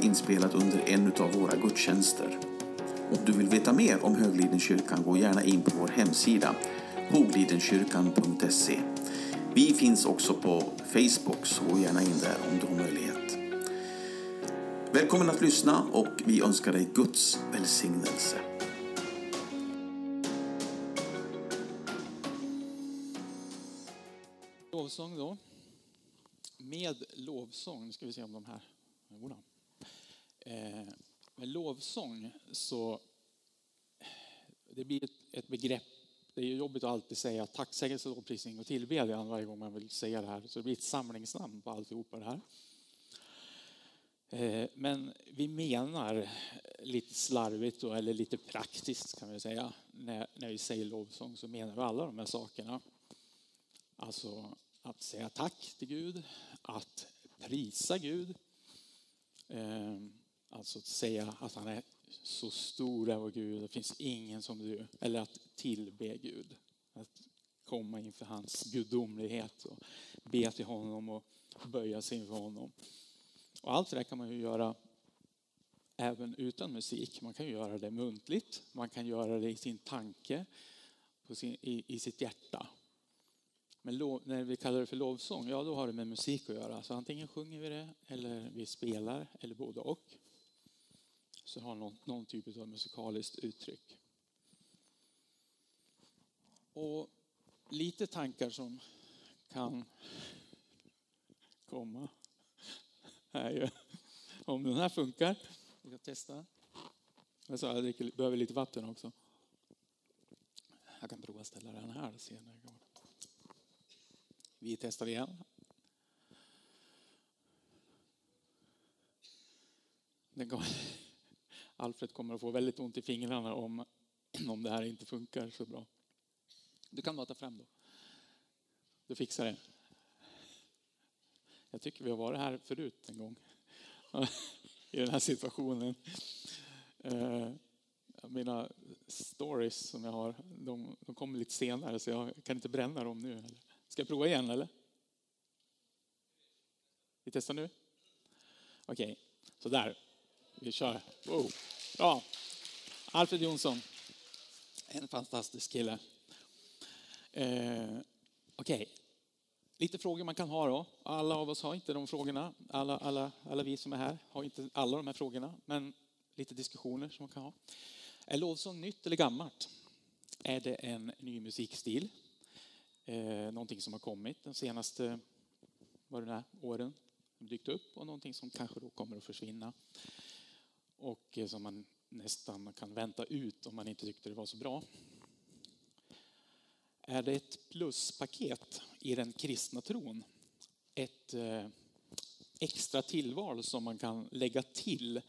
inspelat under en av våra gudstjänster. Om du vill veta mer om Höglidenkyrkan gå gärna in på vår hemsida hoglidenkyrkan.se. Vi finns också på Facebook, så gå gärna in där om du har möjlighet. Välkommen att lyssna och vi önskar dig Guds välsignelse. Lovsång då. Med lovsång, nu ska vi se om de här... Med lovsång så... Det blir ett, ett begrepp. Det är ju jobbigt att alltid säga tacksägelse, lovprisning och tillbedjan varje gång man vill säga det här. Så det blir ett samlingsnamn på alltihopa det här. Eh, men vi menar lite slarvigt då, eller lite praktiskt kan vi säga, när, när vi säger lovsång så menar vi alla de här sakerna. Alltså att säga tack till Gud, att prisa Gud, eh, alltså att säga att han är så stor är vår Gud, det finns ingen som du, eller att tillbe Gud. Att komma inför hans gudomlighet och be till honom och böja sig inför honom. Och allt det där kan man ju göra även utan musik. Man kan ju göra det muntligt, man kan göra det i sin tanke, sin, i, i sitt hjärta. Men lov, när vi kallar det för lovsång, ja då har det med musik att göra. Så antingen sjunger vi det, eller vi spelar, eller både och. Så har någon, någon typ av musikaliskt uttryck. Och lite tankar som kan komma är ju om den här funkar. Vi ska testa. Jag sa jag dricker, behöver lite vatten också. Jag kan prova att ställa den här och se när det går. Vi testar igen. Kommer, Alfred kommer att få väldigt ont i fingrarna om, om det här inte funkar så bra. Du kan bara ta fram då. Du fixar det. Jag tycker vi har varit här förut en gång i den här situationen. Eh, mina stories som jag har, de, de kommer lite senare så jag kan inte bränna dem nu. Ska jag prova igen eller? Vi testar nu? Okej, okay. så där. Vi kör. Wow. Bra. Alfred Jonsson. En fantastisk kille. Eh, Okej, okay. lite frågor man kan ha då. Alla av oss har inte de frågorna. Alla, alla, alla vi som är här har inte alla de här frågorna. Men lite diskussioner som man kan ha. Är lovsång nytt eller gammalt? Är det en ny musikstil? Eh, någonting som har kommit de senaste vad det är, åren, dykt upp och någonting som kanske då kommer att försvinna. Och eh, som man nästan kan vänta ut om man inte tyckte det var så bra. Är det ett pluspaket i den kristna tron? Ett eh, extra tillval som man kan lägga till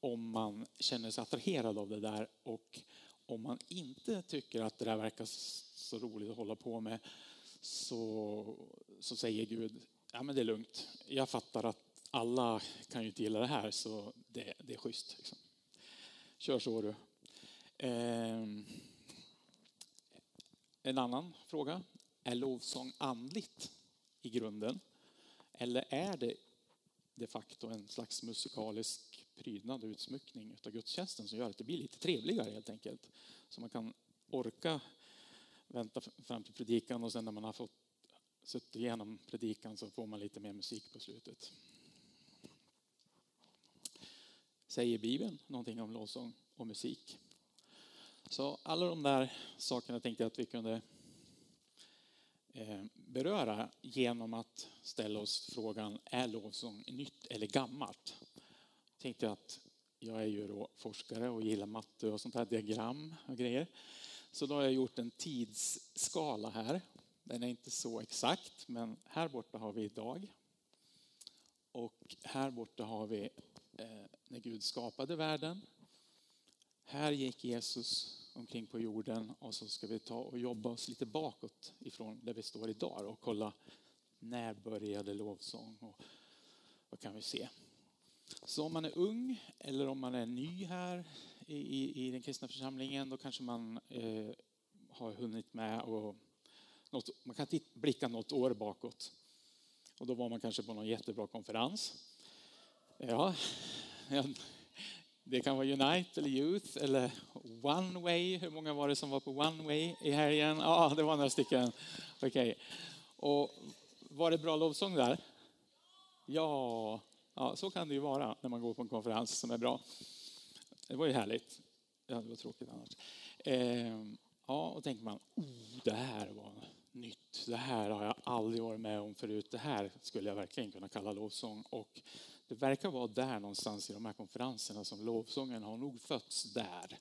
om man känner sig attraherad av det där och om man inte tycker att det där verkar så roligt att hålla på med så, så säger Gud, ja men det är lugnt. Jag fattar att alla kan ju inte gilla det här så det, det är schysst. Liksom. Kör så du. Eh, en annan fråga. Är lovsång andligt i grunden? Eller är det de facto en slags musikalisk prydnad och utsmyckning av gudstjänsten som gör att det blir lite trevligare helt enkelt? Så man kan orka vänta fram till predikan och sen när man har fått suttit igenom predikan så får man lite mer musik på slutet. Säger Bibeln någonting om lovsång och musik? Så alla de där sakerna tänkte jag att vi kunde eh, beröra genom att ställa oss frågan, är lovsång nytt eller gammalt? Jag tänkte att jag är ju då forskare och gillar matte och sånt här diagram och grejer. Så då har jag gjort en tidsskala här. Den är inte så exakt, men här borta har vi idag. Och här borta har vi Eh, när Gud skapade världen. Här gick Jesus omkring på jorden och så ska vi ta och jobba oss lite bakåt ifrån där vi står idag och kolla när började lovsång och vad kan vi se? Så om man är ung eller om man är ny här i, i, i den kristna församlingen då kanske man eh, har hunnit med och något, man kan blicka något år bakåt. Och då var man kanske på någon jättebra konferens. Ja, det kan vara Unite eller Youth eller One Way. Hur många var det som var på One Way i helgen? Ja, det var några stycken. Okej. Okay. Och var det bra lovsång där? Ja, ja, så kan det ju vara när man går på en konferens som är bra. Det var ju härligt. Ja, det var tråkigt annars. Ehm, ja, och tänker man, oh, det här var nytt. Det här har jag aldrig varit med om förut. Det här skulle jag verkligen kunna kalla lovsång. Och det verkar vara där någonstans i de här konferenserna som lovsången har nog fötts där.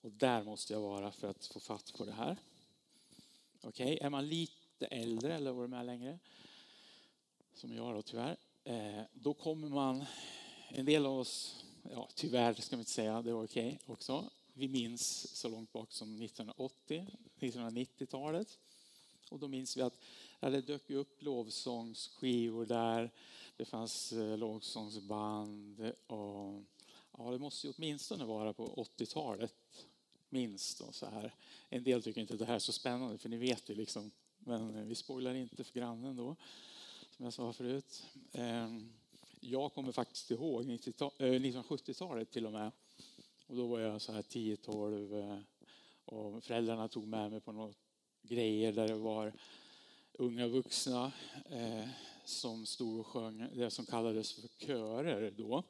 Och där måste jag vara för att få fatt på det här. Okej, okay. är man lite äldre eller varit med längre, som jag då tyvärr, eh, då kommer man, en del av oss, ja tyvärr ska vi inte säga, det var okej okay också, vi minns så långt bak som 1980, 1990-talet. Och då minns vi att det dök upp lovsångsskivor där. Det fanns eh, lågsångsband lovsångsband. Och, ja, det måste ju åtminstone vara på 80-talet. Minst. Och så här. En del tycker inte att det här är så spännande, för ni vet ju liksom. Men vi spoilar inte för grannen då, som jag sa förut. Ehm, jag kommer faktiskt ihåg 1970-talet eh, till och med och då var jag så här 10-12 eh, och föräldrarna tog med mig på några grejer där det var unga vuxna som stod och sjöng det som kallades för körer då.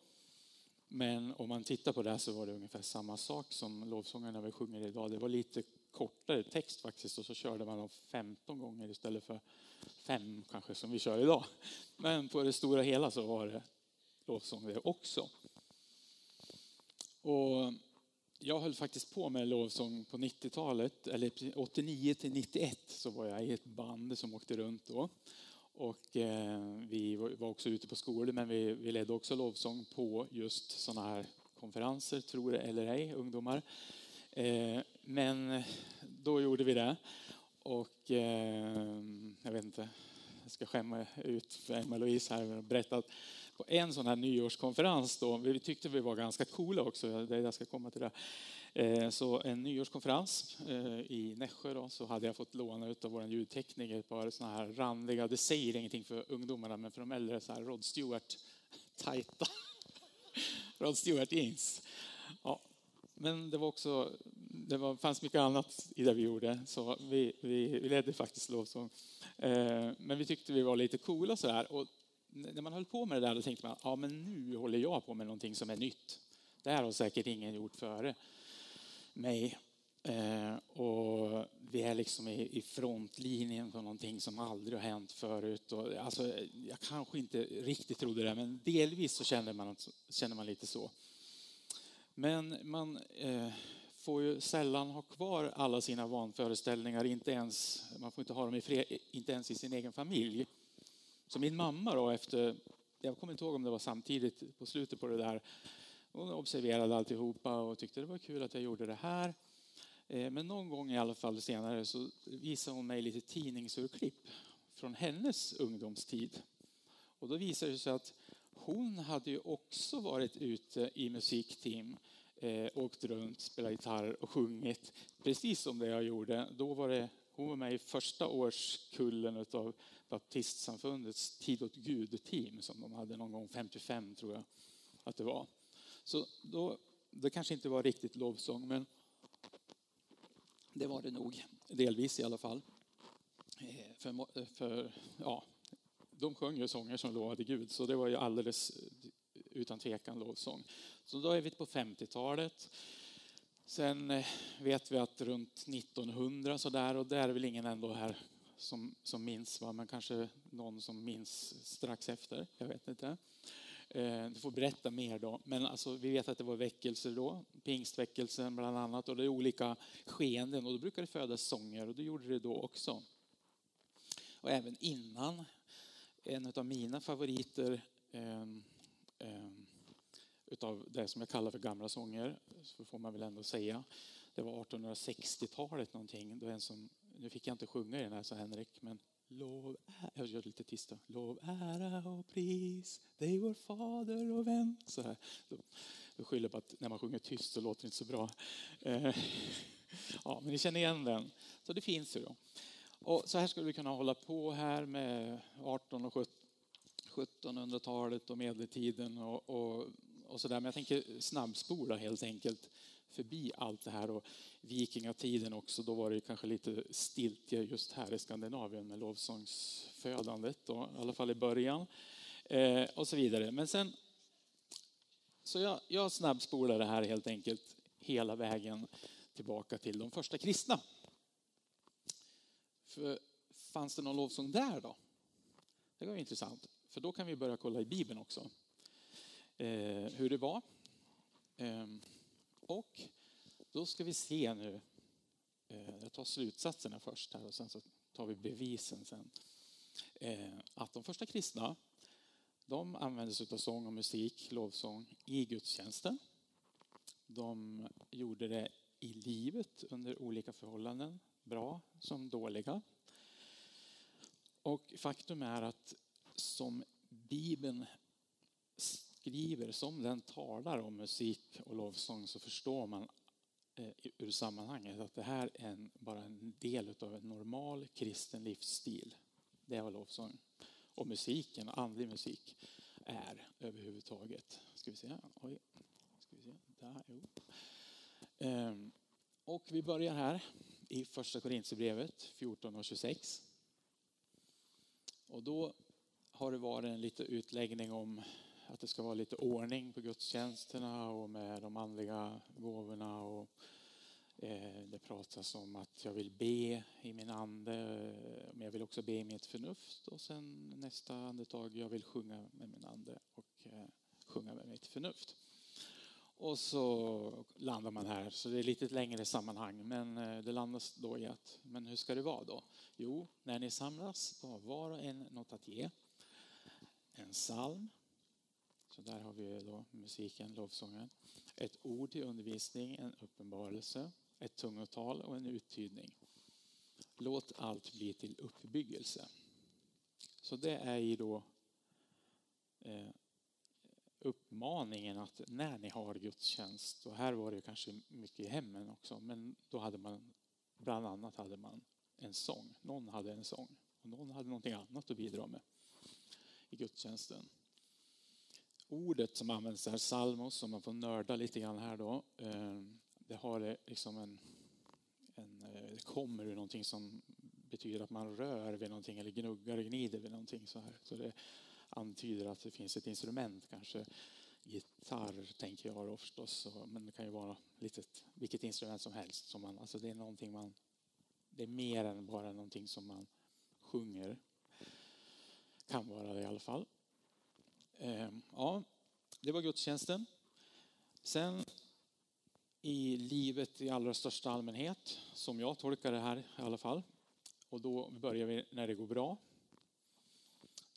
Men om man tittar på det så var det ungefär samma sak som lovsångarna vi sjunger idag. Det var lite kortare text faktiskt och så körde man dem 15 gånger istället för fem kanske som vi kör idag. Men på det stora hela så var det lovsång det också. Och jag höll faktiskt på med lovsång på 90-talet, eller 89 till 91 så var jag i ett band som åkte runt då. Och eh, vi var också ute på skolor, men vi, vi ledde också lovsång på just sådana här konferenser, tror det eller ej, ungdomar. Eh, men då gjorde vi det. Och eh, jag vet inte, jag ska skämma ut Emma-Louise här och berätta att på en sån här nyårskonferens då, vi tyckte vi var ganska coola också, jag ska komma till det. Eh, så en nyårskonferens eh, i Nässjö då, så hade jag fått låna av vår ljudtekniker ett par såna här randiga, det säger ingenting för ungdomarna, men för de äldre så här Rod Stewart tajta Rod Stewart jeans. Ja, men det var också, det var, fanns mycket annat i det vi gjorde, så vi, vi, vi ledde faktiskt lovsång. Eh, men vi tyckte vi var lite coola så här. Och när man höll på med det där då tänkte man, ja men nu håller jag på med någonting som är nytt. Det här har säkert ingen gjort före mig. Eh, och vi är liksom i, i frontlinjen för någonting som aldrig har hänt förut. Och, alltså, jag kanske inte riktigt trodde det, men delvis så känner man, känner man lite så. Men man eh, får ju sällan ha kvar alla sina vanföreställningar, inte ens, man får inte ha dem i fred, inte ens i sin egen familj. Så min mamma då efter, jag kommer inte ihåg om det var samtidigt på slutet på det där, hon observerade alltihopa och tyckte det var kul att jag gjorde det här. Eh, men någon gång i alla fall senare så visade hon mig lite tidningsurklipp från hennes ungdomstid. Och då visade det sig att hon hade ju också varit ute i musikteam, eh, åkt runt, spelat gitarr och sjungit precis som det jag gjorde. Då var det, hon var med i första årskullen av baptistsamfundets Tid åt Gud-team som de hade någon gång 55 tror jag att det var. Så då, det kanske inte var riktigt lovsång men det var det nog, delvis i alla fall. Eh, för, eh, för, ja, de sjöng ju sånger som lovade Gud så det var ju alldeles eh, utan tvekan lovsång. Så då är vi på 50-talet. Sen vet vi att runt 1900 så där och där är väl ingen ändå här som, som minns, va? men kanske någon som minns strax efter. Jag vet inte. Eh, du får berätta mer då. Men alltså, vi vet att det var väckelser då, pingstväckelsen bland annat, och det är olika skeenden och då brukar det födas sånger och det gjorde det då också. Och även innan, en av mina favoriter eh, eh, utav det som jag kallar för gamla sånger, så får man väl ändå säga, det var 1860-talet någonting, då en som nu fick jag inte sjunga i den här, så Henrik, men lov, jag gör det lite tyst då. Lov, ära och pris dig vår fader och vän. Så här. Jag skyller på att när man sjunger tyst så låter det inte så bra. Eh, ja, men ni känner igen den. Så det finns ju då. Och så här skulle vi kunna hålla på här med 18 och 1700-talet och medeltiden och, och, och sådär. Men jag tänker snabbspola helt enkelt förbi allt det här och vikingatiden också. Då var det kanske lite stiltje just här i Skandinavien med lovsångsfödandet, då, i alla fall i början. Eh, och så vidare. Men sen, så jag, jag snabbspolar det här helt enkelt hela vägen tillbaka till de första kristna. För fanns det någon lovsång där då? Det var intressant, för då kan vi börja kolla i Bibeln också. Eh, hur det var. Eh, och då ska vi se nu, eh, jag tar slutsatserna först här och sen så tar vi bevisen sen. Eh, att de första kristna, de använde sig av sång och musik, lovsång, i gudstjänsten. De gjorde det i livet under olika förhållanden, bra som dåliga. Och faktum är att som Bibeln skriver, som den talar om musik och lovsång så förstår man eh, ur sammanhanget att det här är en, bara en del av en normal kristen livsstil. Det är vad lovsång och musiken, andlig musik, är överhuvudtaget. Ska vi se? Oj. Ska vi se? Där, jo. Ehm, och vi börjar här i första Korintierbrevet 14 och 26. Och då har det varit en liten utläggning om att det ska vara lite ordning på gudstjänsterna och med de andliga gåvorna. Och, eh, det pratas om att jag vill be i min ande, men jag vill också be i mitt förnuft. Och sen nästa andetag, jag vill sjunga med min ande och eh, sjunga med mitt förnuft. Och så landar man här, så det är lite längre sammanhang. Men eh, det landas då i att, men hur ska det vara då? Jo, när ni samlas, då har var och en något att ge. En psalm, så där har vi då musiken, lovsången. Ett ord i undervisning, en uppenbarelse, ett tungotal och en uttydning. Låt allt bli till uppbyggelse. Så det är ju då eh, uppmaningen att när ni har gudstjänst, och här var det kanske mycket i hemmen också, men då hade man bland annat hade man en sång. Någon hade en sång och någon hade någonting annat att bidra med i gudstjänsten. Ordet som används här, salmos, som man får nörda lite grann här då, eh, det har eh, liksom en, en eh, det kommer ur någonting som betyder att man rör vid någonting eller gnuggar och gnider vid någonting så här. Så det antyder att det finns ett instrument, kanske gitarr tänker jag då förstås, men det kan ju vara litet, vilket instrument som helst. Som man, alltså det är någonting man, det är mer än bara någonting som man sjunger. Kan vara det i alla fall. Ehm, ja, det var gudstjänsten. Sen i livet i allra största allmänhet, som jag tolkar det här i alla fall. Och då börjar vi när det går bra.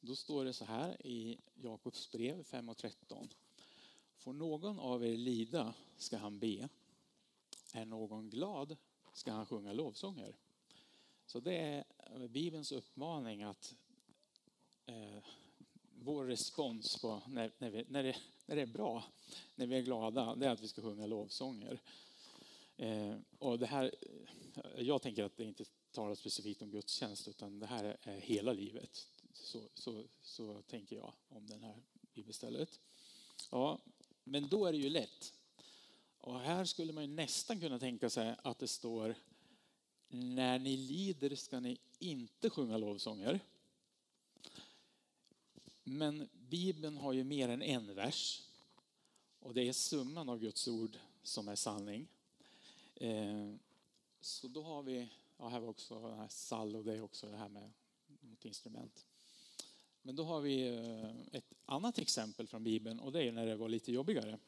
Då står det så här i Jakobs brev 5 och 13. Får någon av er lida ska han be. Är någon glad ska han sjunga lovsånger. Så det är Bibelns uppmaning att eh, vår respons på när, när, vi, när, det, när det är bra, när vi är glada, det är att vi ska sjunga lovsånger. Eh, och det här, eh, jag tänker att det inte talar specifikt om gudstjänst utan det här är hela livet. Så, så, så tänker jag om det här bibelstället. Ja, men då är det ju lätt. Och här skulle man nästan kunna tänka sig att det står när ni lider ska ni inte sjunga lovsånger. Men Bibeln har ju mer än en vers. Och det är summan av Guds ord som är sanning. Eh, så då har vi, ja här var också det här sall och det är också det här med något instrument. Men då har vi eh, ett annat exempel från Bibeln och det är när det var lite jobbigare.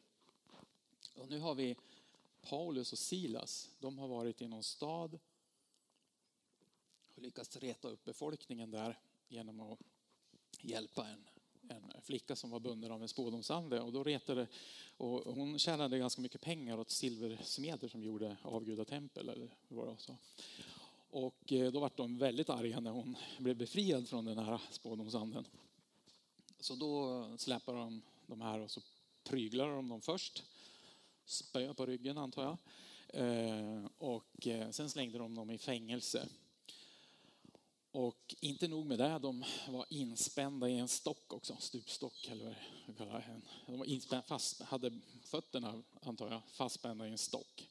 Och nu har vi Paulus och Silas. De har varit i någon stad och lyckats reta upp befolkningen där genom att hjälpa en, en flicka som var bunden av en spådomsande. Och då retade, och hon tjänade ganska mycket pengar åt silversmeder som gjorde avgudatempel. Eller vad det så. Och eh, då var de väldigt arga när hon blev befriad från den här spådomsanden. Så då släpar de de här och så pryglar de dem först. Spö på ryggen antar jag. Eh, och eh, sen slängde de dem i fängelse. Och inte nog med det, de var inspända i en stock också, stupstock eller vad jag kallar det. De var inspända, fast, hade fötterna, antar jag, fastspända i en stock.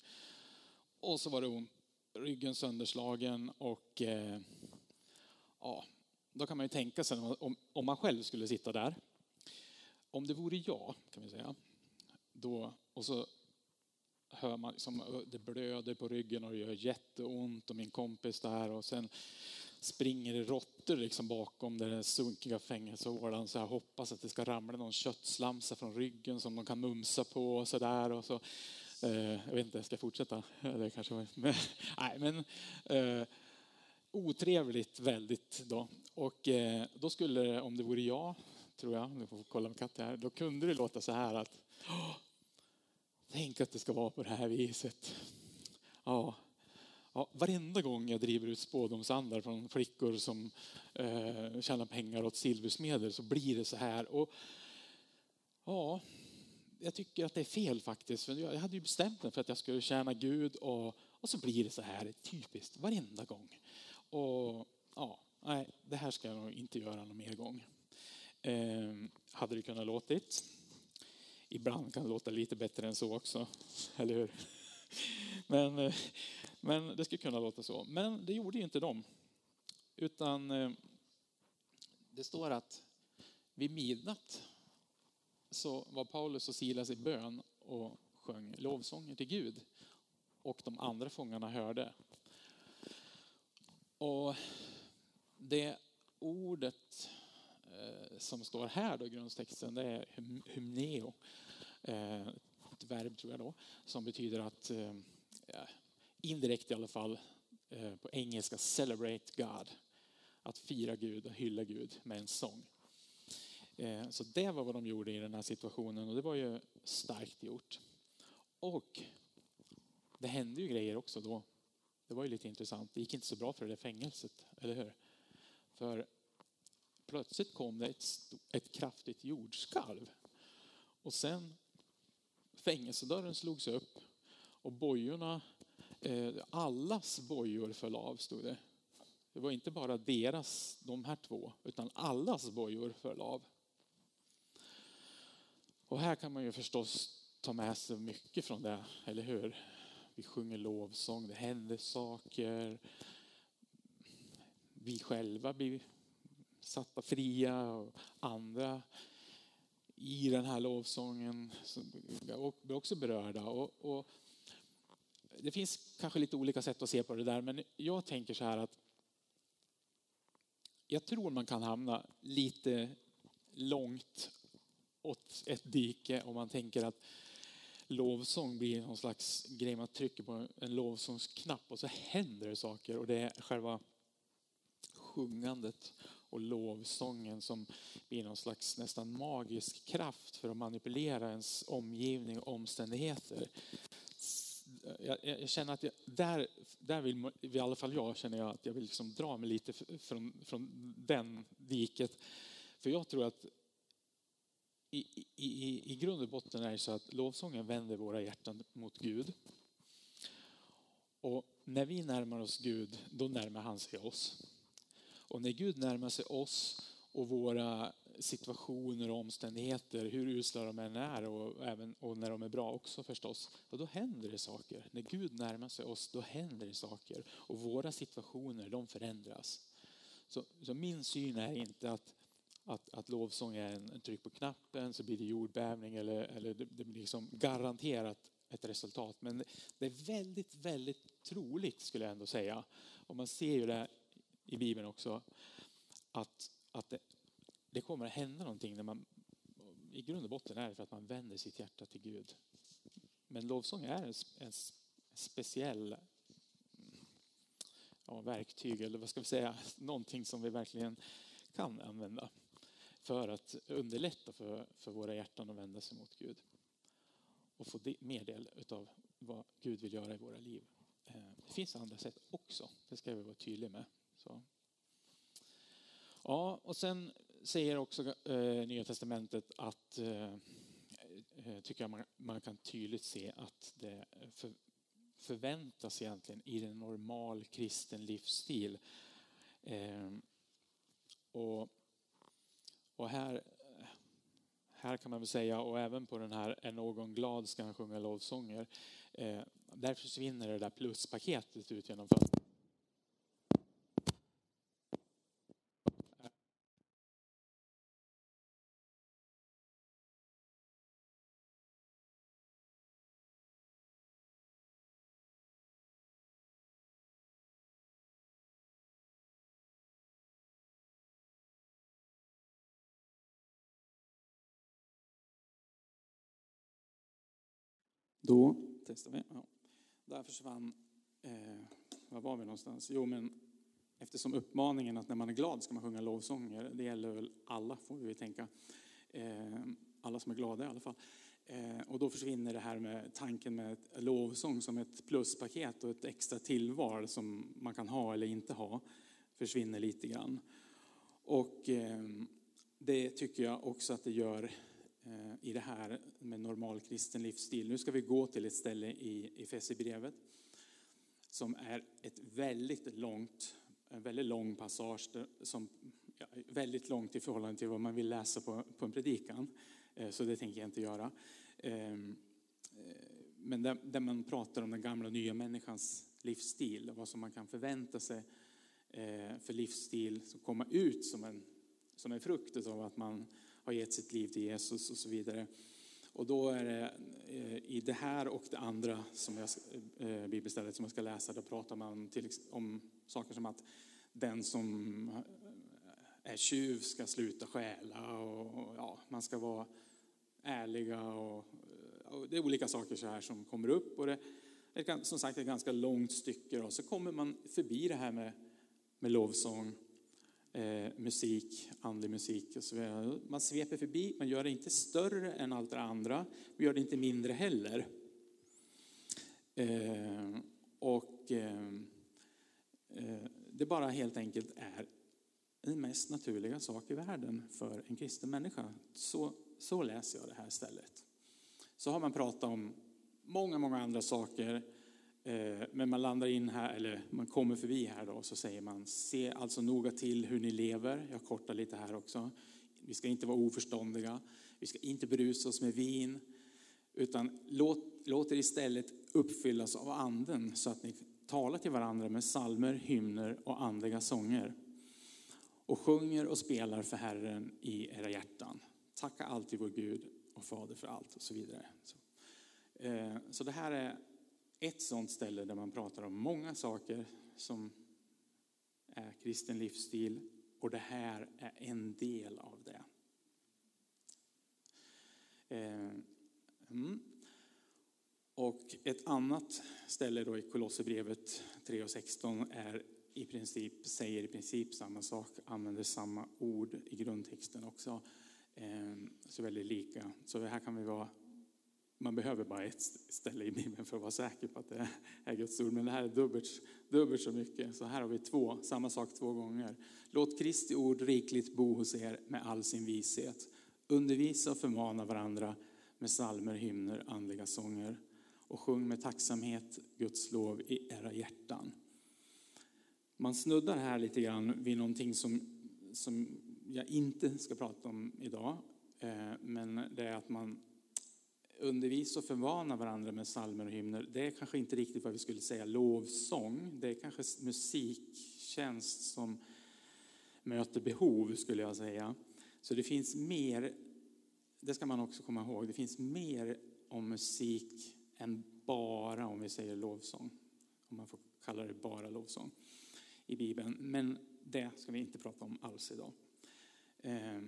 Och så var det ont, ryggen sönderslagen och eh, ja, då kan man ju tänka sig om, om man själv skulle sitta där. Om det vore jag, kan vi säga, då, och så hör man liksom, det blöder på ryggen och det gör jätteont och min kompis där och sen springer det råttor liksom bakom den sunkiga fängelsehålan så jag hoppas att det ska ramla någon köttslamsa från ryggen som de kan mumsa på och sådär. Och så, eh, jag vet inte, ska jag fortsätta? Det kanske men, nej, men eh, otrevligt väldigt då. Och eh, då skulle, om det vore jag, tror jag, nu får vi kolla med Katja här, då kunde det låta så här att Tänk att det ska vara på det här viset. Ja, ja, varenda gång jag driver ut spådomsandar från flickor som eh, tjänar pengar åt silversmeder så blir det så här. Och, ja, jag tycker att det är fel faktiskt. För jag hade ju bestämt mig för att jag skulle tjäna Gud och, och så blir det så här typiskt varenda gång. Och ja, nej, det här ska jag nog inte göra någon mer gång. Eh, hade det kunnat låtit ibland kan det låta lite bättre än så också, eller hur? Men, eh, men det skulle kunna låta så. Men det gjorde inte de. Utan eh, det står att vid midnatt så var Paulus och Silas i bön och sjöng lovsånger till Gud. Och de andra fångarna hörde. Och det ordet eh, som står här då, grundtexten, det är hymneo. Eh, ett verb tror jag då, som betyder att, indirekt i alla fall, eh, på engelska celebrate God. Att fira Gud och hylla Gud med en sång. Eh, så det var vad de gjorde i den här situationen och det var ju starkt gjort. Och det hände ju grejer också då. Det var ju lite intressant. Det gick inte så bra för det fängelset, eller hur? För plötsligt kom det ett, ett kraftigt jordskalv. Och sen fängelsedörren slogs upp och bojorna, Eh, allas bojor föll av stod det. Det var inte bara deras, de här två, utan allas bojor föll av. Och här kan man ju förstås ta med sig mycket från det, eller hur? Vi sjunger lovsång, det händer saker. Vi själva blir satta fria och andra i den här lovsången blir också berörda. Och, och, det finns kanske lite olika sätt att se på det där, men jag tänker så här att jag tror man kan hamna lite långt åt ett dike om man tänker att lovsång blir någon slags grej man trycker på en lovsångsknapp och så händer det saker och det är själva sjungandet och lovsången som blir någon slags nästan magisk kraft för att manipulera ens omgivning och omständigheter. Jag, jag känner att jag, där, där vill i alla fall jag känner jag att jag vill liksom dra mig lite från, från den diket. För jag tror att i, i, i grund och botten är det så att lovsången vänder våra hjärtan mot Gud. Och när vi närmar oss Gud, då närmar han sig oss. Och när Gud närmar sig oss och våra situationer och omständigheter, hur usla de än är och, även, och när de är bra också förstås, och då händer det saker. När Gud närmar sig oss, då händer det saker. Och våra situationer, de förändras. Så, så min syn är inte att, att, att lovsång är en, en tryck på knappen så blir det jordbävning eller, eller det, det blir liksom garanterat ett resultat. Men det är väldigt, väldigt troligt skulle jag ändå säga. Och man ser ju det i Bibeln också, att, att det, det kommer att hända någonting när man, i grund och botten är det för att man vänder sitt hjärta till Gud. Men lovsång är en, en speciell ja, verktyg, eller vad ska vi säga, någonting som vi verkligen kan använda för att underlätta för, för våra hjärtan att vända sig mot Gud och få mer del av vad Gud vill göra i våra liv. Eh, det finns andra sätt också, det ska vi vara tydliga med. Så. Ja, och sen säger också eh, Nya Testamentet att, eh, eh, tycker jag man, man, kan tydligt se att det för, förväntas egentligen i en normal kristen livsstil Eh, och, och här, här kan man väl säga, och även på den här Är någon glad ska han sjunga lovsånger. Eh, där försvinner det där pluspaketet ut genom fönstret. Då testar vi. Ja. Där försvann, eh, var var vi någonstans? Jo, men eftersom uppmaningen att när man är glad ska man sjunga lovsånger, det gäller väl alla får vi tänka. Eh, alla som är glada i alla fall. Eh, och då försvinner det här med tanken med lovsång som ett pluspaket och ett extra tillval som man kan ha eller inte ha, försvinner lite grann. Och eh, det tycker jag också att det gör Eh, i det här med normal kristen livsstil. Nu ska vi gå till ett ställe i Efesierbrevet som är ett väldigt långt, en väldigt lång passage som ja, väldigt långt i förhållande till vad man vill läsa på, på en predikan. Eh, så det tänker jag inte göra. Ehm, eh, men där, där, man pratar om den gamla och nya människans livsstil, vad som man kan förvänta sig för livsstil som kommer ut som en, som en frukt av att man har gett sitt liv till Jesus och så vidare. Och då är det eh, i det här och det andra som jag, eh, bibelstället som jag ska läsa, då pratar man till, om saker som att den som eh, är tjuv ska sluta stjäla och, ja, man ska vara ärliga och, och, det är olika saker så här som kommer upp. Och det är som sagt ett ganska långt stycke och så kommer man förbi det här med, med lovsång eh, musik, andlig musik och så vidare. Man sveper förbi, man gör det inte större än allt det andra, man gör det inte mindre heller. Eh, och eh, eh det bara helt enkelt är den mest naturliga sak i världen för en kristen människa. Så, så läser jag det här stället. Så har man pratat om många, många andra saker Eh, men man landar in här, eller man kommer förbi här då, så säger man se alltså noga till hur ni lever. Jag kortar lite här också. Vi ska inte vara oförståndiga. Vi ska inte berusa oss med vin. Utan låt, låt er istället uppfyllas av anden så att ni talar till varandra med salmer, hymner och andliga sånger. Och sjunger och spelar för Herren i era hjärtan. Tacka alltid vår Gud och Fader för allt och så vidare. Så, eh, så det här är ett sådant ställe där man pratar om många saker som är kristen livsstil och det här är en del av det. Eh, mm. Och ett annat ställe då i Kolosserbrevet 3 och 16 är i princip, säger i princip samma sak, använder samma ord i grundtexten också. Eh, så väldigt lika. Så här kan vi vara man behöver bara ett ställe i Bibeln för att vara säker på att det är Guds ord. Men det här är dubbelt, dubbelt så mycket. Så här har vi två, samma sak två gånger. Låt Kristi ord rikligt bo hos er med all sin vishet. Undervisa och förmana varandra med salmer, hymner, andliga sånger. Och sjung med tacksamhet Guds lov i era hjärtan. Man snuddar här lite grann vid någonting som, som jag inte ska prata om idag. Eh, men det är att man undervisa och förvana varandra med salmer och hymner, det är kanske inte riktigt vad vi skulle säga lovsång. Det är kanske musiktjänst som möter behov, skulle jag säga. Så det finns mer, det ska man också komma ihåg, det finns mer om musik än bara om vi säger lovsång. Om man får kalla det bara lovsång i Bibeln. Men det ska vi inte prata om alls idag. Eh,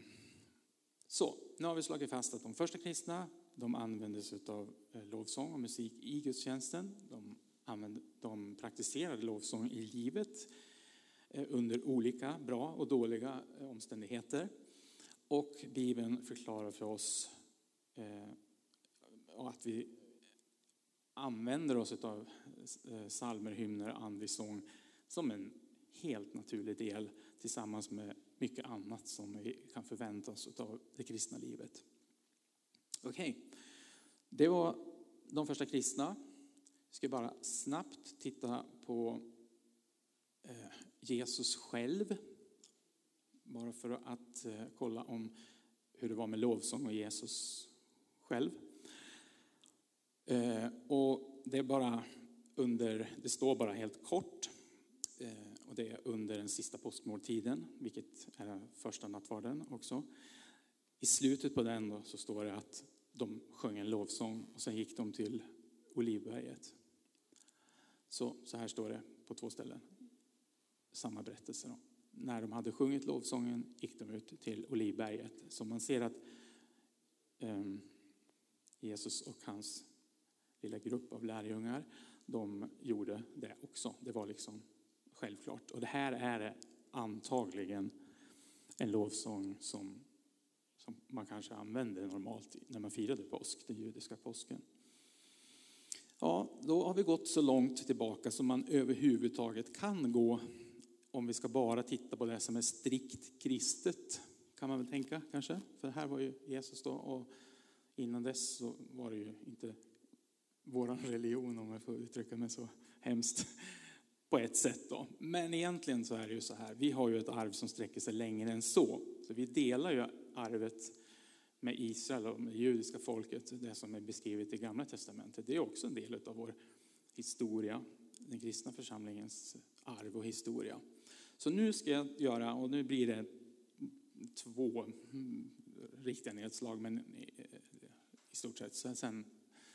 så, nu har vi slagit fast att de första kristna de använde sig av eh, lovsång och musik i gudstjänsten. De, använde, de praktiserade lovsång i livet eh, under olika bra och dåliga eh, omständigheter. Och Bibeln förklarar för oss att vi använder oss av psalmer, hymner, andlig sång som en helt naturlig del tillsammans med mycket annat som vi kan förvänta oss av det kristna livet. Okej, okay. det var de första kristna. Jag ska bara snabbt titta på eh, Jesus själv. Bara för att eh, kolla om hur det var med lovsång och Jesus själv. Eh, och det är bara under, det står bara helt kort. Och det är under den sista påskmåltiden, vilket är den första nattvarden också. I slutet på den då så står det att de sjöng en lovsång och sen gick de till Olivberget. Så, så här står det på två ställen. Samma berättelse. Då. När de hade sjungit lovsången gick de ut till Olivberget. Så man ser att um, Jesus och hans lilla grupp av lärjungar, de gjorde det också. Det var liksom självklart. Och det här är antagligen en lovsång som, som man kanske använde normalt när man firade påsk, den judiska påsken. Ja, då har vi gått så långt tillbaka som man överhuvudtaget kan gå om vi ska bara titta på det som är strikt kristet, kan man väl tänka kanske. För här var ju Jesus då och innan dess så var det ju inte vår religion om jag får uttrycka mig så hemskt på ett sätt då. Men egentligen så är det ju så här, vi har ju ett arv som sträcker sig längre än så. Så vi delar ju arvet med Israel och med det judiska folket, det som är beskrivet i Gamla Testamentet. Det är också en del av vår historia, den kristna församlingens arv och historia. Så nu ska jag göra, och nu blir det två mm, riktiga nedslag, men eh, i stort sett. Sen,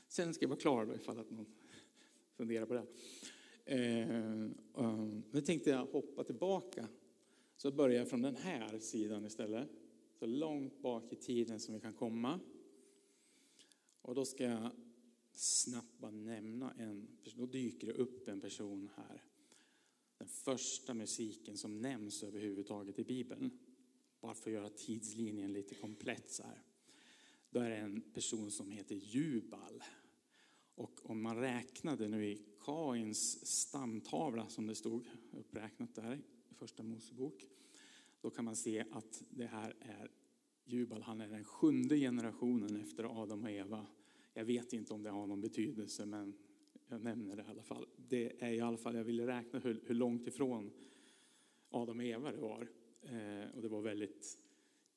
sen ska jag vara klar då, ifall att någon funderar på det. Eh, nu tänkte jag hoppa tillbaka. Så börjar jag från den här sidan istället. Så långt bak i tiden som vi kan komma. Och då ska jag snabbt bara nämna en person. Då dyker det upp en person här. Den första musiken som nämns överhuvudtaget i Bibeln. Bara för att göra tidslinjen lite komplett så här. Då är det en person som heter Jubal. Och om man räknade nu i Kains stamtavla som det stod uppräknat där i första Mosebok, då kan man se att det här är Jubal, han är den sjunde generationen efter Adam och Eva. Jag vet inte om det har någon betydelse, men jag nämner det i alla fall. Det är i alla fall, jag ville räkna hur, hur långt ifrån Adam och Eva det var. Eh, och det var väldigt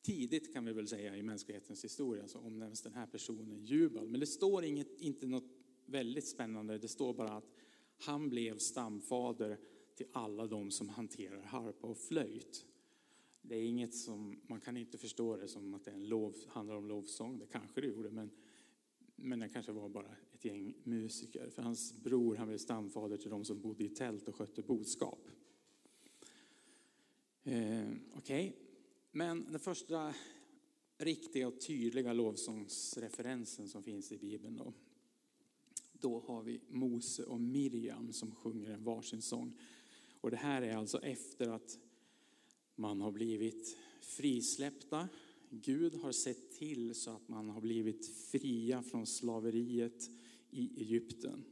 tidigt kan vi väl säga i mänsklighetens historia så omnämns den här personen Jubal. Men det står inget, inte något väldigt spännande. Det står bara att han blev stamfader till alla de som hanterar harpa och flöjt. Det är inget som, man kan inte förstå det som att det en lov, handlar om lovsång. Det kanske det gjorde, men, men det kanske var bara ett gäng musiker. För hans bror han blev stamfader till de som bodde i tält och skötte boskap. Eh, Okej, okay. men den första riktiga och tydliga lovsångsreferensen som finns i Bibeln då, då har vi Mose och Miriam som sjunger en varsin sång. Och det här är alltså efter att man har blivit frisläppta. Gud har sett till så att man har blivit fria från slaveriet i Egypten.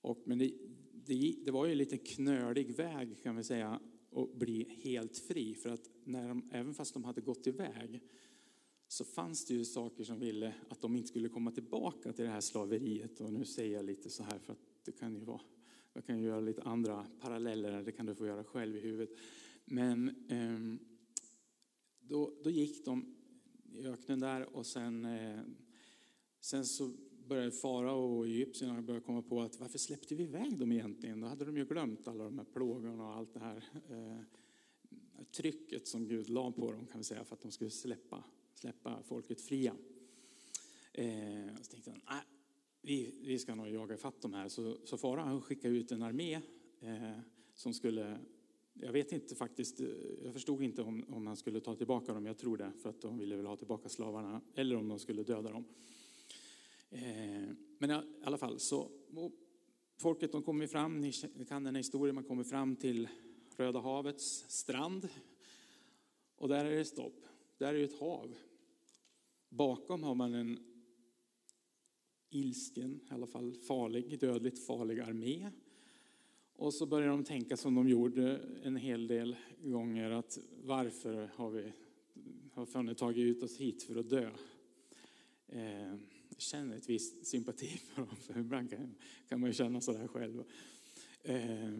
Och, men det, det, det var ju en lite knölig väg kan vi säga att bli helt fri. För att när de, även fast de hade gått iväg så fanns det ju saker som ville att de inte skulle komma tillbaka till det här slaveriet. Och nu säger jag lite så här för att det kan ju vara, jag kan ju göra lite andra paralleller, det kan du få göra själv i huvudet. Men ehm, då, då gick de i öknen där och sen, eh, sen så började farao och egyptierna började komma på att varför släppte vi iväg dem egentligen? Då hade de ju glömt alla de här plågorna och allt det här eh, trycket som Gud la på dem kan vi säga för att de skulle släppa släppa folket fria. Eh, så tänkte han, nej, vi, vi ska nog jaga fatt de här. Så, så farao skickade ut en armé eh, som skulle, jag vet inte faktiskt, eh, jag förstod inte om, om han skulle ta tillbaka dem, jag tror det, för att de ville väl ha tillbaka slavarna, eller om de skulle döda dem. Eh, men i alla fall, så folket de kommer fram, ni kan den här historien, man kommer fram till Röda havets strand. Och där är det stopp. Där är ett hav. Bakom har man en ilsken, i alla fall farlig, dödligt farlig armé. Och så börjar de tänka som de gjorde en hel del gånger att varför har vi har ni tagit ut oss hit för att dö? Eh, jag känner ett visst sympati för dem, för ibland kan, kan man ju känna sådär själv. Eh,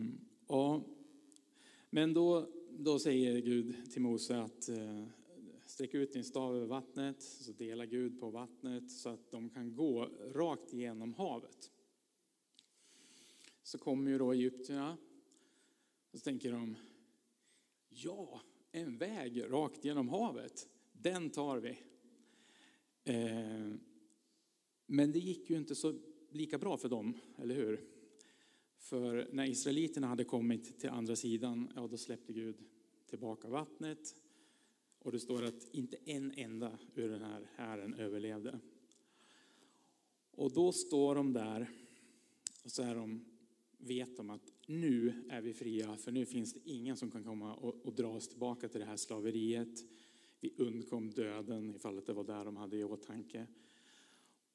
och Men då, då säger Gud till Mose att eh, sträck ut din stav över vattnet, så delar Gud på vattnet så att de kan gå rakt igenom havet. Så kommer ju då egyptierna och så tänker de, ja, en väg rakt genom havet, den tar vi. Eh, men det gick ju inte så lika bra för dem, eller hur? För när israeliterna hade kommit till andra sidan, ja då släppte Gud tillbaka vattnet. Och det står att inte en enda ur den här hären överlevde. Och då står de där och så är de, vet de att nu är vi fria, för nu finns det ingen som kan komma och, och dra oss tillbaka till det här slaveriet. Vi undkom döden ifall det var där de hade i åtanke.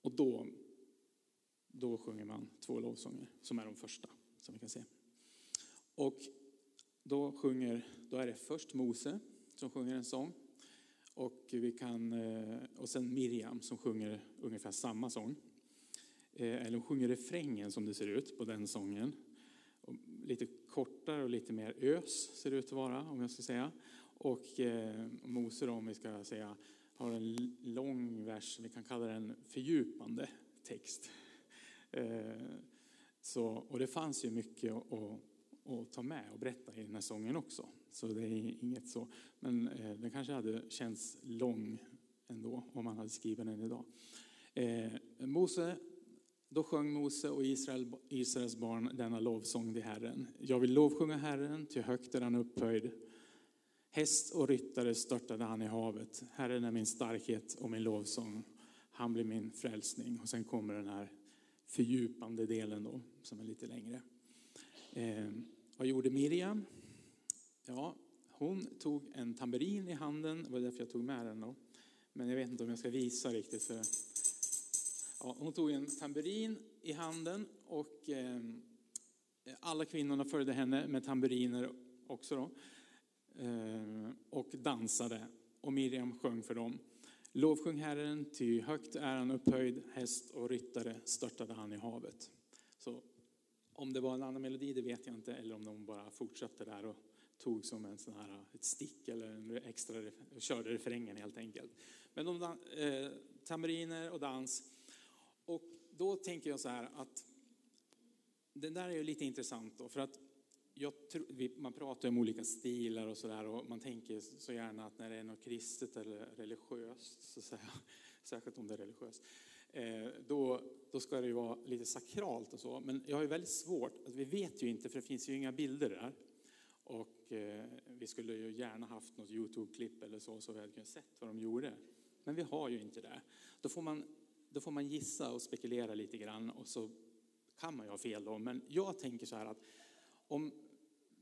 Och då, då sjunger man två lovsånger, som är de första, som vi kan se. Och då, sjunger, då är det först Mose som sjunger en sång. Och, vi kan, eh, och sen Miriam som sjunger ungefär samma sång. Eh, eller hon sjunger refrängen som det ser ut på den sången. lite kortare och lite mer ös ser det ut att vara, om jag ska säga. Och eh, Mose då, om vi ska säga, har en lång vers, vi kan kalla den fördjupande text. Eh, så, och det fanns ju mycket att, att, att, ta med och berätta i den här sången också. Så det är inget så, men eh, den kanske hade känts lång ändå om man hade skrivit den idag. Eh, Mose då sjöng Mose och Israel, Israels barn denna lovsång till Herren. Jag vill lovsjunga Herren, till högt är han upphöjd. Häst och ryttare störtade han i havet. Herren är min starkhet och min lovsång. Han blir min frälsning. Och sen kommer den här fördjupande delen då, som är lite längre. Eh, vad gjorde Miriam? Ja, hon tog en tamburin i handen. Det var därför jag tog med den då. Men jag vet inte om jag ska visa riktigt. För... Ja, hon tog en tamburin i handen och eh, alla kvinnorna följde henne med tamburiner också. Då. Eh, och dansade och Miriam sjöng för dem. Lovsjung Herren, ty högt är han upphöjd, häst och ryttare störtade han i havet. Så om det var en annan melodi, det vet jag inte, eller om de bara fortsatte där och tog som en sån här, ett stick eller en extra, körde refrängen helt enkelt. Men de, eh, tamburiner och dans. Då tänker jag så här att den där är ju lite intressant då, för att tror, man pratar om olika stilar och sådär och man tänker så gärna att när det är något kristet eller religiöst, så säga, särskilt om det är religiöst, eh, då, då ska det ju vara lite sakralt och så. Men jag har ju väldigt svårt, alltså vi vet ju inte för det finns ju inga bilder där. Och eh, vi skulle ju gärna haft något Youtube-klipp eller så, så vi hade kunnat sett vad de gjorde. Men vi har ju inte det. Då får man, då får man gissa och spekulera lite grann och så kan man ju ha fel då. Men jag tänker så här att om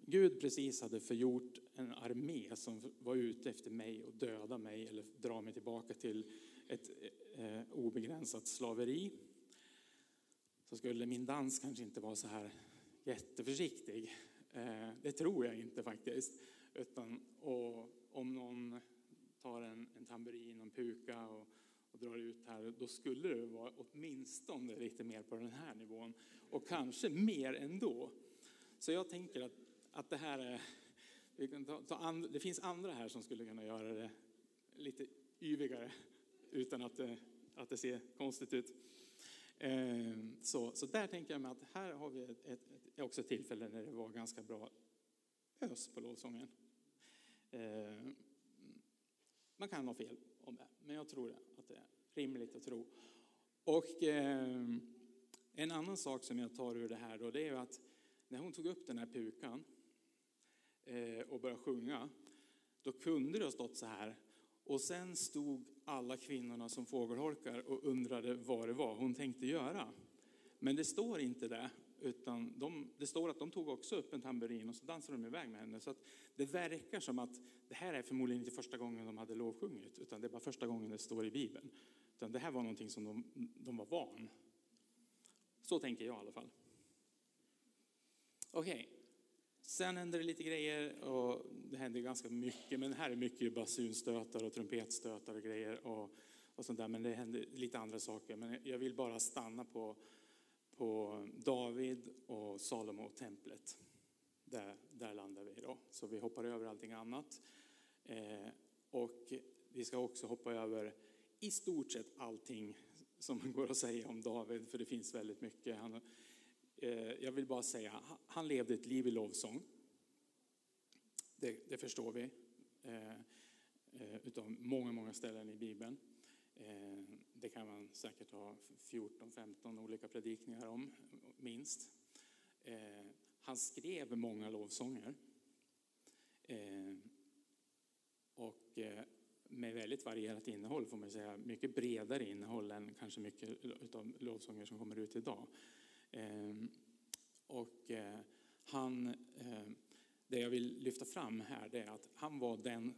Gud precis hade förgjort en armé som var ute efter mig och döda mig eller dra mig tillbaka till ett eh, obegränsat slaveri. Så skulle min dans kanske inte vara så här jätteförsiktig. Eh, det tror jag inte faktiskt. Utan, och om någon tar en, en tamburin och en puka och, drar ut här, då skulle det vara åtminstone lite mer på den här nivån. Och kanske mer ändå. Så jag tänker att att det här är... Vi kan ta, ta and, det finns andra här som skulle kunna göra det lite yvigare utan att det, att det ser konstigt ut. Ehm, så, så där tänker jag mig att här har vi ett, ett, ett, också ett tillfälle när det var ganska bra ös på lovsången. Ehm, man kan ha fel om det, men jag tror att det är rimligt att tro. Och eh, en annan sak som jag tar ur det här då, det är att när hon tog upp den här pukan Eh, och började sjunga, då kunde det ha stått så här. Och sen stod alla kvinnorna som fågelholkar och undrade vad det var hon tänkte göra. Men det står inte det, utan de, det står att de tog också upp en tamburin och så dansade de iväg med henne. Så det verkar som att det här är förmodligen inte första gången de hade lovsjungit, utan det är bara första gången det står i Bibeln. Utan det här var någonting som de, de var van. Så tänker jag i alla fall. Okej, okay. Sen händer det lite grejer och det händer ganska mycket, men här är mycket basunstötar och trumpetstötar och grejer och, och sånt där. Men det händer lite andra saker. Men jag vill bara stanna på, på David och Salomo och templet. där, där landar vi då. Så vi hoppar över allting annat. Eh, och vi ska också hoppa över i stort sett allting som går att säga om David, för det finns väldigt mycket. Han, eh, jag vill bara säga, han levde ett liv i lovsång. Det, det förstår vi eh, eh utav många, många ställen i Bibeln. Eh, det kan man säkert ha 14-15 olika predikningar om, minst. Eh, han skrev många lovsånger. Eh, och eh, med väldigt varierat innehåll får man säga. Mycket bredare innehåll än kanske mycket av lovsånger som kommer ut idag. Ehm, och eh, han, eh, det jag vill lyfta fram här det är att han var den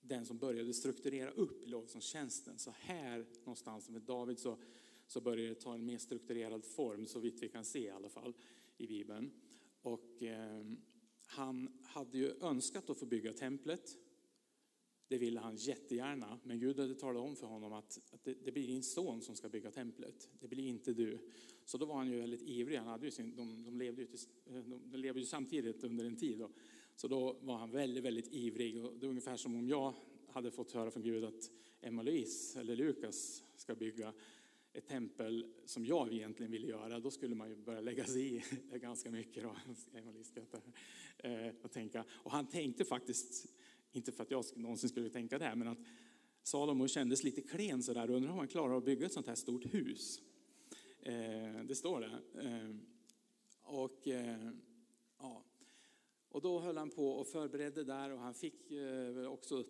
den som började strukturera upp lovsångstjänsten. Så här någonstans med David så, så började det ta en mer strukturerad form, så vitt vi kan se i alla fall i Bibeln. Och ehm, han hade ju önskat att få bygga templet. Det ville han jättegärna, men Gud hade talat om för honom att, att det, det, blir din son som ska bygga templet. Det blir inte du. Så då var han ju väldigt ivrig. Han hade ju sin, de, de, levde ju till, eh, de, de levde ju samtidigt under en tid. Då. Så då var han väldigt, väldigt ivrig. Och det är ungefär som om jag hade fått höra från Gud att Emma-Louise eller Lukas ska bygga ett tempel som jag egentligen ville göra, då skulle man ju börja lägga sig i ganska mycket. Då. Eh, och, tänka. och han tänkte faktiskt, inte för att jag någonsin skulle tänka det, men att Salomo kändes lite klen sådär, undrar om han klarar att bygga ett sånt här stort hus. Eh, det står det. Eh, och eh, ja, och då höll han på och förberedde där och han fick eh, också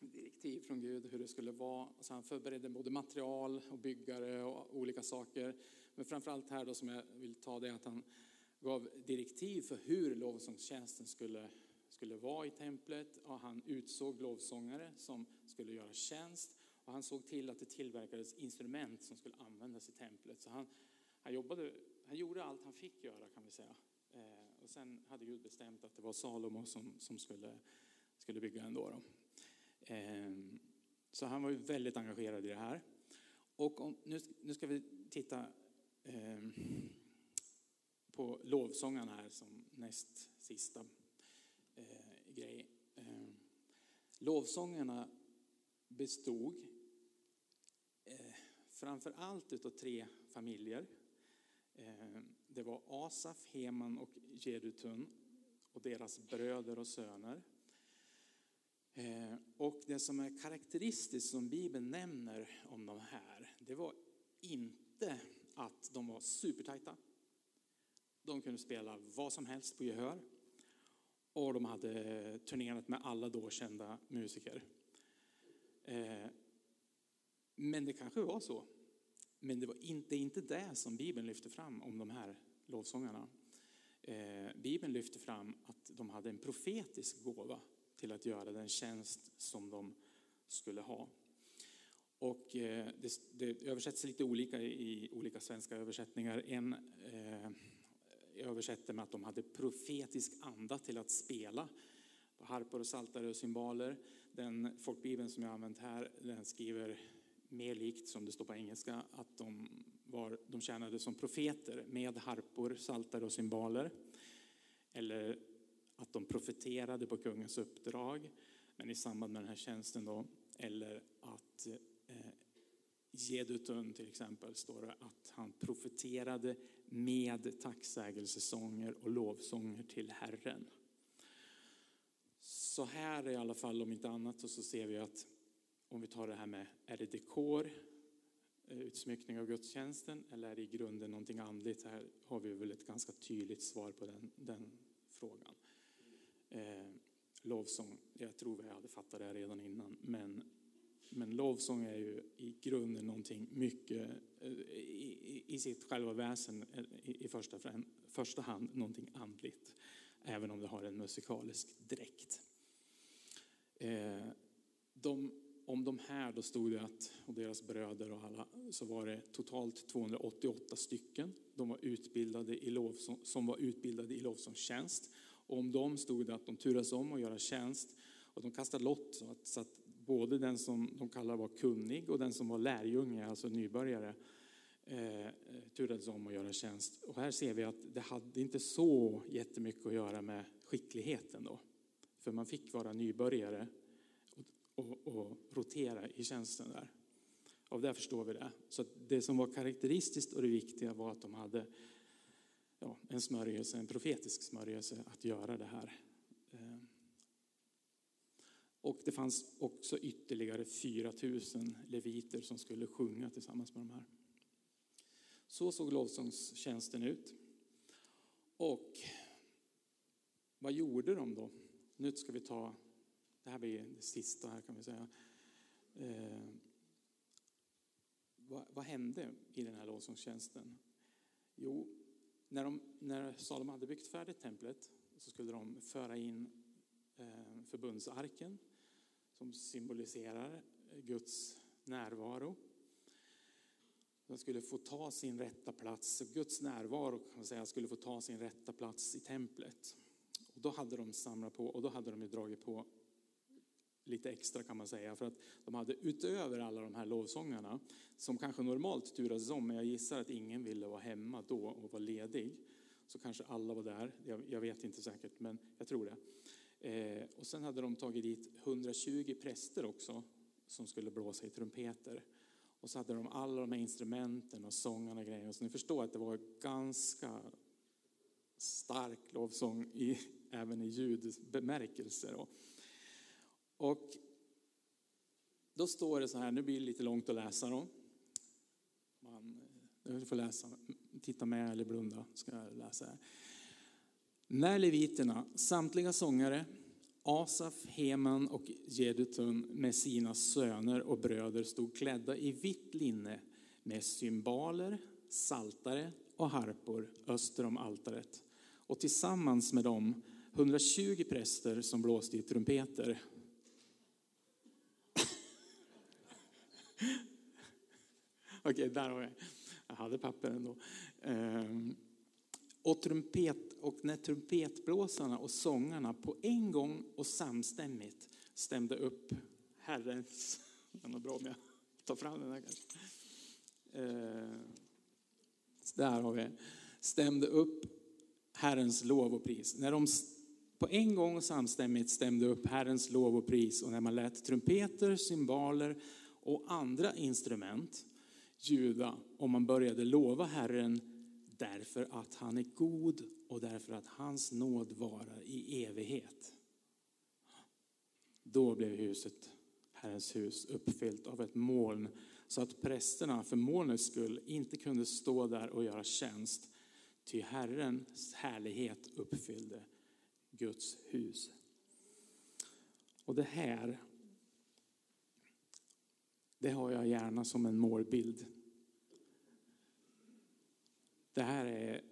direktiv från Gud hur det skulle vara. Så han förberedde både material och byggare och olika saker. Men framförallt här då som jag vill ta det att han gav direktiv för hur lovsångstjänsten skulle, skulle vara i templet. Och han utsåg lovsångare som skulle göra tjänst. Och han såg till att det tillverkades instrument som skulle användas i templet. Så han, han, jobbade, han gjorde allt han fick göra kan vi säga. Eh, och sen hade Gud bestämt att det var Salomo som, som skulle, skulle bygga ändå. Då. Eh, så han var ju väldigt engagerad i det här. Och om, nu, nu ska vi titta eh, på lovsångarna här som näst sista eh, grej. Eh, lovsångerna bestod eh, framför allt av tre familjer. Eh, det var Asaf, Heman och Jedutun och deras bröder och söner. Eh, och det som är karaktäristiskt som Bibeln nämner om de här, det var inte att de var supertajta. De kunde spela vad som helst på gehör. Och de hade turnerat med alla då kända musiker. Eh, men det kanske var så men det var inte, inte det som Bibeln lyfter fram om de här lovsångarna. Eh, Bibeln lyfter fram att de hade en profetisk gåva till att göra den tjänst som de skulle ha. Och eh, det, det översätts lite olika i olika svenska översättningar. En jag översätter med att de hade profetisk anda till att spela på harpor och saltare och cymbaler. Den folkbibeln som jag använt här, den skriver mer likt, som det står på engelska, att de, var, de tjänade som profeter med harpor, saltare och cymbaler. Eller att de profeterade på kungens uppdrag, men i samband med den här tjänsten då. Eller att eh, Jedutun till exempel står det att han profeterade med tacksägelsesånger och lovsånger till Herren. Så här i alla fall, om inte annat, så ser vi att om vi tar det här med, är det dekor, eh, utsmyckning av gudstjänsten eller är det i grunden någonting andligt? Här har vi väl ett ganska tydligt svar på den, den frågan. Eh, lovsång, jag tror vi hade fattat det redan innan, men, men lovsång är ju i grunden någonting mycket, eh, i, i sitt själva väsen, eh, i, första, första hand någonting andligt, även om det har en musikalisk dräkt. Eh, de om de här då stod det att, och deras bröder och alla, så var det totalt 288 stycken de var utbildade i lovsång, som var utbildade i lovsångstjänst. Och om dem stod det att de turas om att göra tjänst och de kastade lott så att, så att både den som de kallar var kunnig och den som var lärjunge, alltså nybörjare, eh, turades om att göra tjänst. Och här ser vi att det hade inte så jättemycket att göra med skickligheten då. För man fick vara nybörjare och, och, och rotera i tjänsten där. Av det förstår vi det. Så det som var karaktäristiskt och det viktiga var att de hade ja, en smörjelse, en profetisk smörjelse att göra det här. Och det fanns också ytterligare 4 000 leviter som skulle sjunga tillsammans med de här. Så såg lovsångstjänsten ut. Och vad gjorde de då? Nu ska vi ta, det här blir det sista här kan vi säga. Eh, vad, vad, hände i den här lovsångstjänsten? Jo, när, de, när Salomo hade byggt färdigt templet så skulle de föra in eh, förbundsarken som symboliserar Guds närvaro. De skulle få ta sin rätta plats, Guds närvaro kan man säga, skulle få ta sin rätta plats i templet. Och då hade de samlat på, och då hade de ju dragit på lite extra kan man säga, för att de hade utöver alla de här lovsångarna, som kanske normalt turades om, men jag gissar att ingen ville vara hemma då och vara ledig, så kanske alla var där, jag, jag vet inte säkert, men jag tror det. Eh, och sen hade de tagit dit 120 präster också, som skulle blåsa i trumpeter. Och så hade de alla de här instrumenten och sångarna och grejerna. Så ni förstår att det var ganska stark lovsång i, även i ljudbemärkelse. Då. Och då står det så här, nu blir det lite långt att läsa då. Man, eh, du får läsa, titta med eller blunda ska jag läsa här. När leviterna, samtliga sångare, Asaf, Heman och Jedutun med sina söner och bröder stod klädda i vitt linne med cymbaler, saltare och harpor öster om altaret. Och tillsammans med dem 120 präster som blåste i trumpeter. Okej, okay, där har jag. Jag hade papper ändå. Ehm, och, trumpet, och när trumpetblåsarna och sångarna på en gång och samstämmigt stämde upp Herrens... Det är bra om jag tar fram den här kanske. Eh, där har vi Stämde upp Herrens lov och pris. När de på en gång och samstämmigt stämde upp Herrens lov och pris och när man lät trumpeter, cymbaler och andra instrument ljuda och man började lova Herren därför att han är god och därför att hans nåd varar i evighet. Då blev huset, Herrens hus, uppfyllt av ett moln så att prästerna för molnets skull inte kunde stå där och göra tjänst. Ty Herrens härlighet uppfyllde Guds hus. Och det här, det har jag gärna som en målbild det här är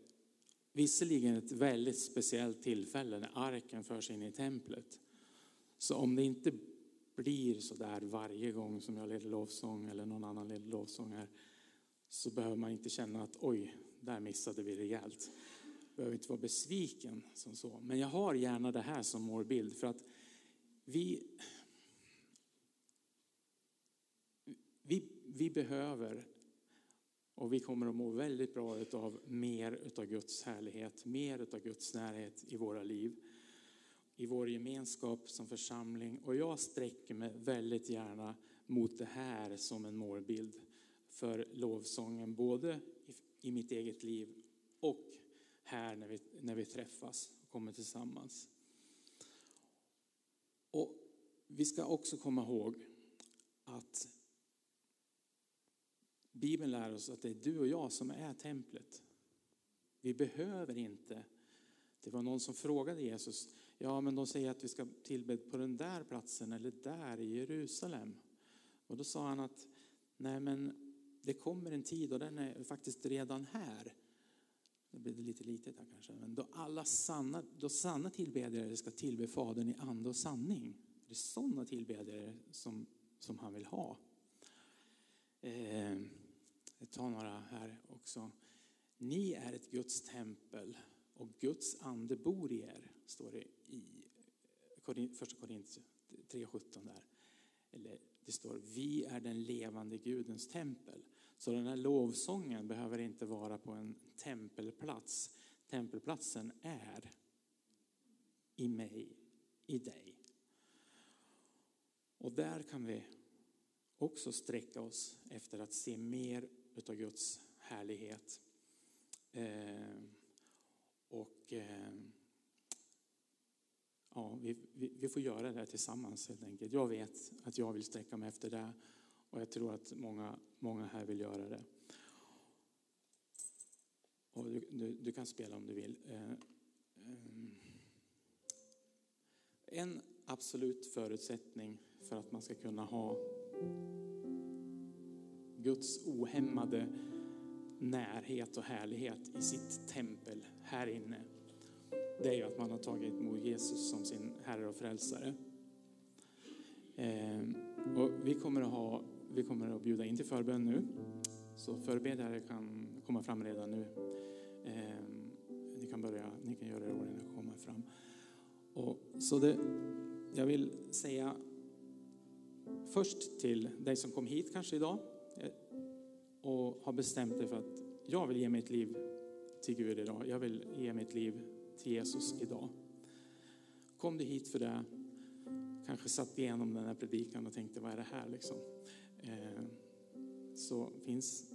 visserligen ett väldigt speciellt tillfälle när arken förs in i templet. Så om det inte blir så där varje gång som jag leder lovsång eller någon annan leder lovsång här så behöver man inte känna att oj, där missade vi rejält. Behöver inte vara besviken som så. Men jag har gärna det här som målbild för att vi, vi, vi behöver och vi kommer att må väldigt bra av mer av Guds härlighet, mer av Guds närhet i våra liv, i vår gemenskap som församling. Och jag sträcker mig väldigt gärna mot det här som en målbild för lovsången, både i mitt eget liv och här när vi, när vi träffas och kommer tillsammans. Och vi ska också komma ihåg att Bibeln lär oss att det är du och jag som är templet. Vi behöver inte. Det var någon som frågade Jesus, ja men de säger att vi ska tillbe på den där platsen eller där i Jerusalem. Och då sa han att nej men det kommer en tid och den är faktiskt redan här. Det blir lite litet här kanske. Men då alla sanna, då sanna tillbedjare ska tillbe Fadern i ande och sanning. Det är sådana tillbedjare som, som han vill ha. Eh, jag tar några här också. Ni är ett Guds tempel och Guds ande bor i er, står det i eh, första Korinthierbrevet 3.17 där. Eller det står, vi är den levande Gudens tempel. Så den här lovsången behöver inte vara på en tempelplats. Tempelplatsen är i mig, i dig. Och där kan vi också sträcka oss efter att se mer utav Guds härlighet. Eh, och eh, ja, vi, vi, vi, får göra det tillsammans helt enkelt. Jag vet att jag vill sträcka mig efter det och jag tror att många, många här vill göra det. Och du, du, du kan spela om du vill. Eh, eh, en absolut förutsättning för att man ska kunna ha Guds ohämmade närhet och härlighet i sitt tempel här inne. Det är ju att man har tagit emot Jesus som sin Herre och Frälsare. Eh, och vi, kommer att ha, vi kommer att bjuda in till förbön nu. Så förbedjare kan komma fram redan nu. Eh, ni kan börja, ni kan göra det ordning och komma fram. Och, så det, jag vill säga först till dig som kom hit kanske idag och har bestämt dig för att jag vill ge mitt liv till Gud idag. Jag vill ge mitt liv till Jesus idag. Kom du hit för det, kanske satt igenom den här predikan och tänkte vad är det här liksom? Eh, så finns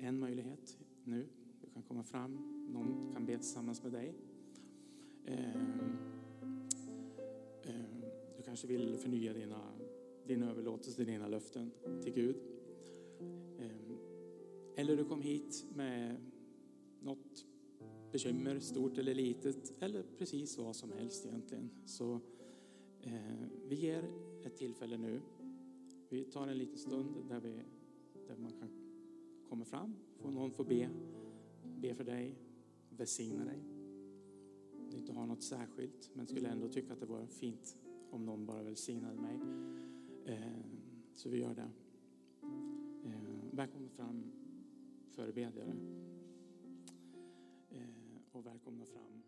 en möjlighet nu. Du kan komma fram, någon kan be tillsammans med dig. Eh, eh du kanske vill förnya dina din överlåtelse, dina löften till Gud. Eller du kom hit med något bekymmer, stort eller litet, eller precis vad som helst egentligen. Så eh, vi ger ett tillfälle nu. Vi tar en liten stund där, vi, där man kan komma fram, får någon få be, be för dig, välsigna dig. Om du inte har något särskilt, men skulle ändå tycka att det var fint om någon bara välsignade mig. Eh, så vi gör det. Eh, välkommen fram förebedjare. Eh, och välkomna fram